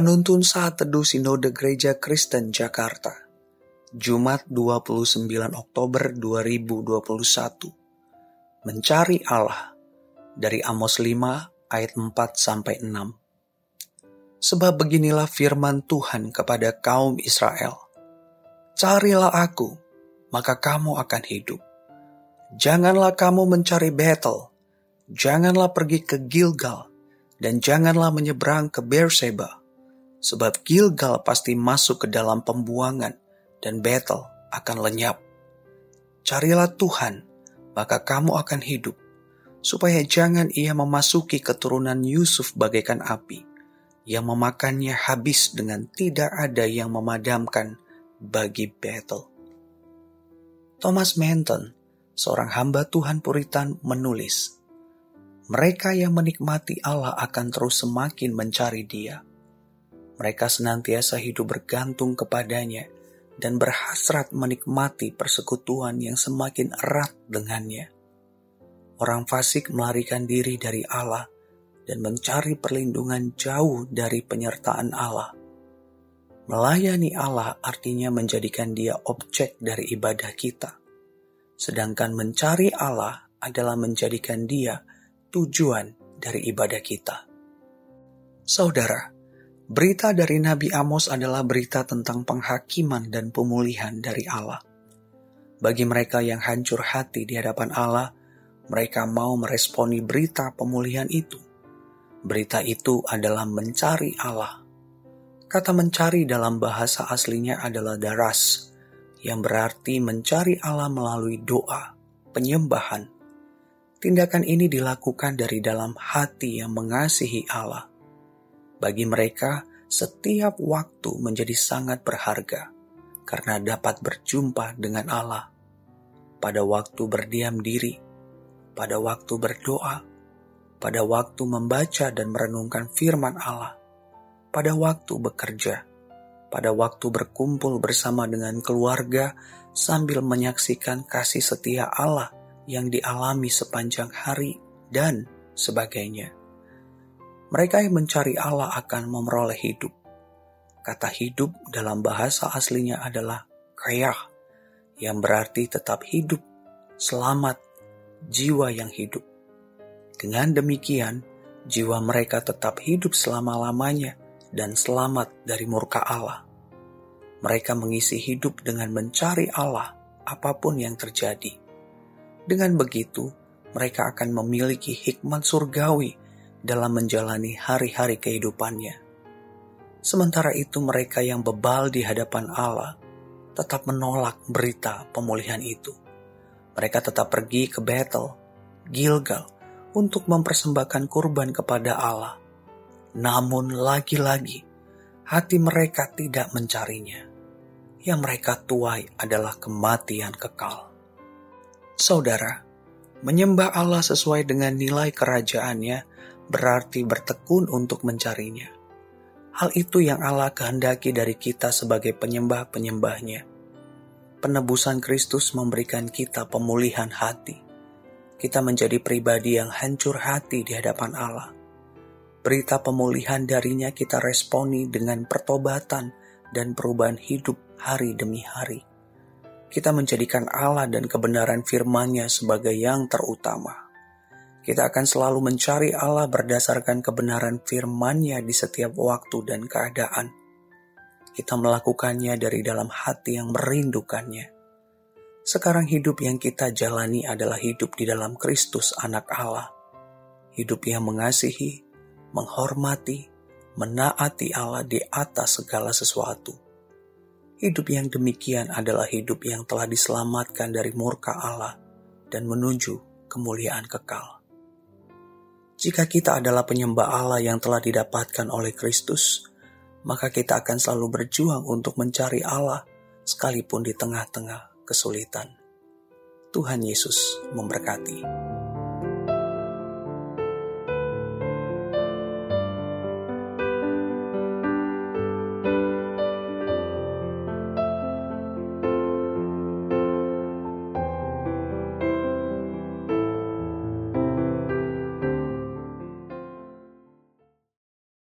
Penuntun Saat Teduh Sinode Gereja Kristen Jakarta Jumat 29 Oktober 2021 Mencari Allah dari Amos 5 ayat 4 sampai 6 Sebab beginilah firman Tuhan kepada kaum Israel. Carilah aku maka kamu akan hidup. Janganlah kamu mencari Betel Janganlah pergi ke Gilgal dan janganlah menyeberang ke Beersheba sebab Gilgal pasti masuk ke dalam pembuangan dan Betel akan lenyap. Carilah Tuhan, maka kamu akan hidup, supaya jangan ia memasuki keturunan Yusuf bagaikan api, yang memakannya habis dengan tidak ada yang memadamkan bagi Betel. Thomas Manton, seorang hamba Tuhan Puritan, menulis, mereka yang menikmati Allah akan terus semakin mencari Dia mereka senantiasa hidup bergantung kepadanya dan berhasrat menikmati persekutuan yang semakin erat dengannya. Orang fasik melarikan diri dari Allah dan mencari perlindungan jauh dari penyertaan Allah. Melayani Allah artinya menjadikan dia objek dari ibadah kita. Sedangkan mencari Allah adalah menjadikan dia tujuan dari ibadah kita. Saudara, Berita dari Nabi Amos adalah berita tentang penghakiman dan pemulihan dari Allah. Bagi mereka yang hancur hati di hadapan Allah, mereka mau meresponi berita pemulihan itu. Berita itu adalah mencari Allah. Kata mencari dalam bahasa aslinya adalah daras, yang berarti mencari Allah melalui doa, penyembahan. Tindakan ini dilakukan dari dalam hati yang mengasihi Allah bagi mereka, setiap waktu menjadi sangat berharga karena dapat berjumpa dengan Allah. Pada waktu berdiam diri, pada waktu berdoa, pada waktu membaca dan merenungkan firman Allah, pada waktu bekerja, pada waktu berkumpul bersama dengan keluarga sambil menyaksikan kasih setia Allah yang dialami sepanjang hari dan sebagainya. Mereka yang mencari Allah akan memperoleh hidup. Kata hidup dalam bahasa aslinya adalah kayah, yang berarti tetap hidup, selamat, jiwa yang hidup. Dengan demikian, jiwa mereka tetap hidup selama-lamanya dan selamat dari murka Allah. Mereka mengisi hidup dengan mencari Allah apa pun yang terjadi. Dengan begitu, mereka akan memiliki hikmat surgawi dalam menjalani hari-hari kehidupannya. Sementara itu, mereka yang bebal di hadapan Allah tetap menolak berita pemulihan itu. Mereka tetap pergi ke Bethel, Gilgal, untuk mempersembahkan kurban kepada Allah. Namun, lagi-lagi hati mereka tidak mencarinya. Yang mereka tuai adalah kematian kekal. Saudara, menyembah Allah sesuai dengan nilai kerajaannya berarti bertekun untuk mencarinya. Hal itu yang Allah kehendaki dari kita sebagai penyembah-penyembahnya. Penebusan Kristus memberikan kita pemulihan hati. Kita menjadi pribadi yang hancur hati di hadapan Allah. Berita pemulihan darinya kita responi dengan pertobatan dan perubahan hidup hari demi hari. Kita menjadikan Allah dan kebenaran firman-Nya sebagai yang terutama kita akan selalu mencari Allah berdasarkan kebenaran firman-Nya di setiap waktu dan keadaan. Kita melakukannya dari dalam hati yang merindukannya. Sekarang hidup yang kita jalani adalah hidup di dalam Kristus anak Allah. Hidup yang mengasihi, menghormati, menaati Allah di atas segala sesuatu. Hidup yang demikian adalah hidup yang telah diselamatkan dari murka Allah dan menuju kemuliaan kekal. Jika kita adalah penyembah Allah yang telah didapatkan oleh Kristus, maka kita akan selalu berjuang untuk mencari Allah sekalipun di tengah-tengah kesulitan. Tuhan Yesus memberkati.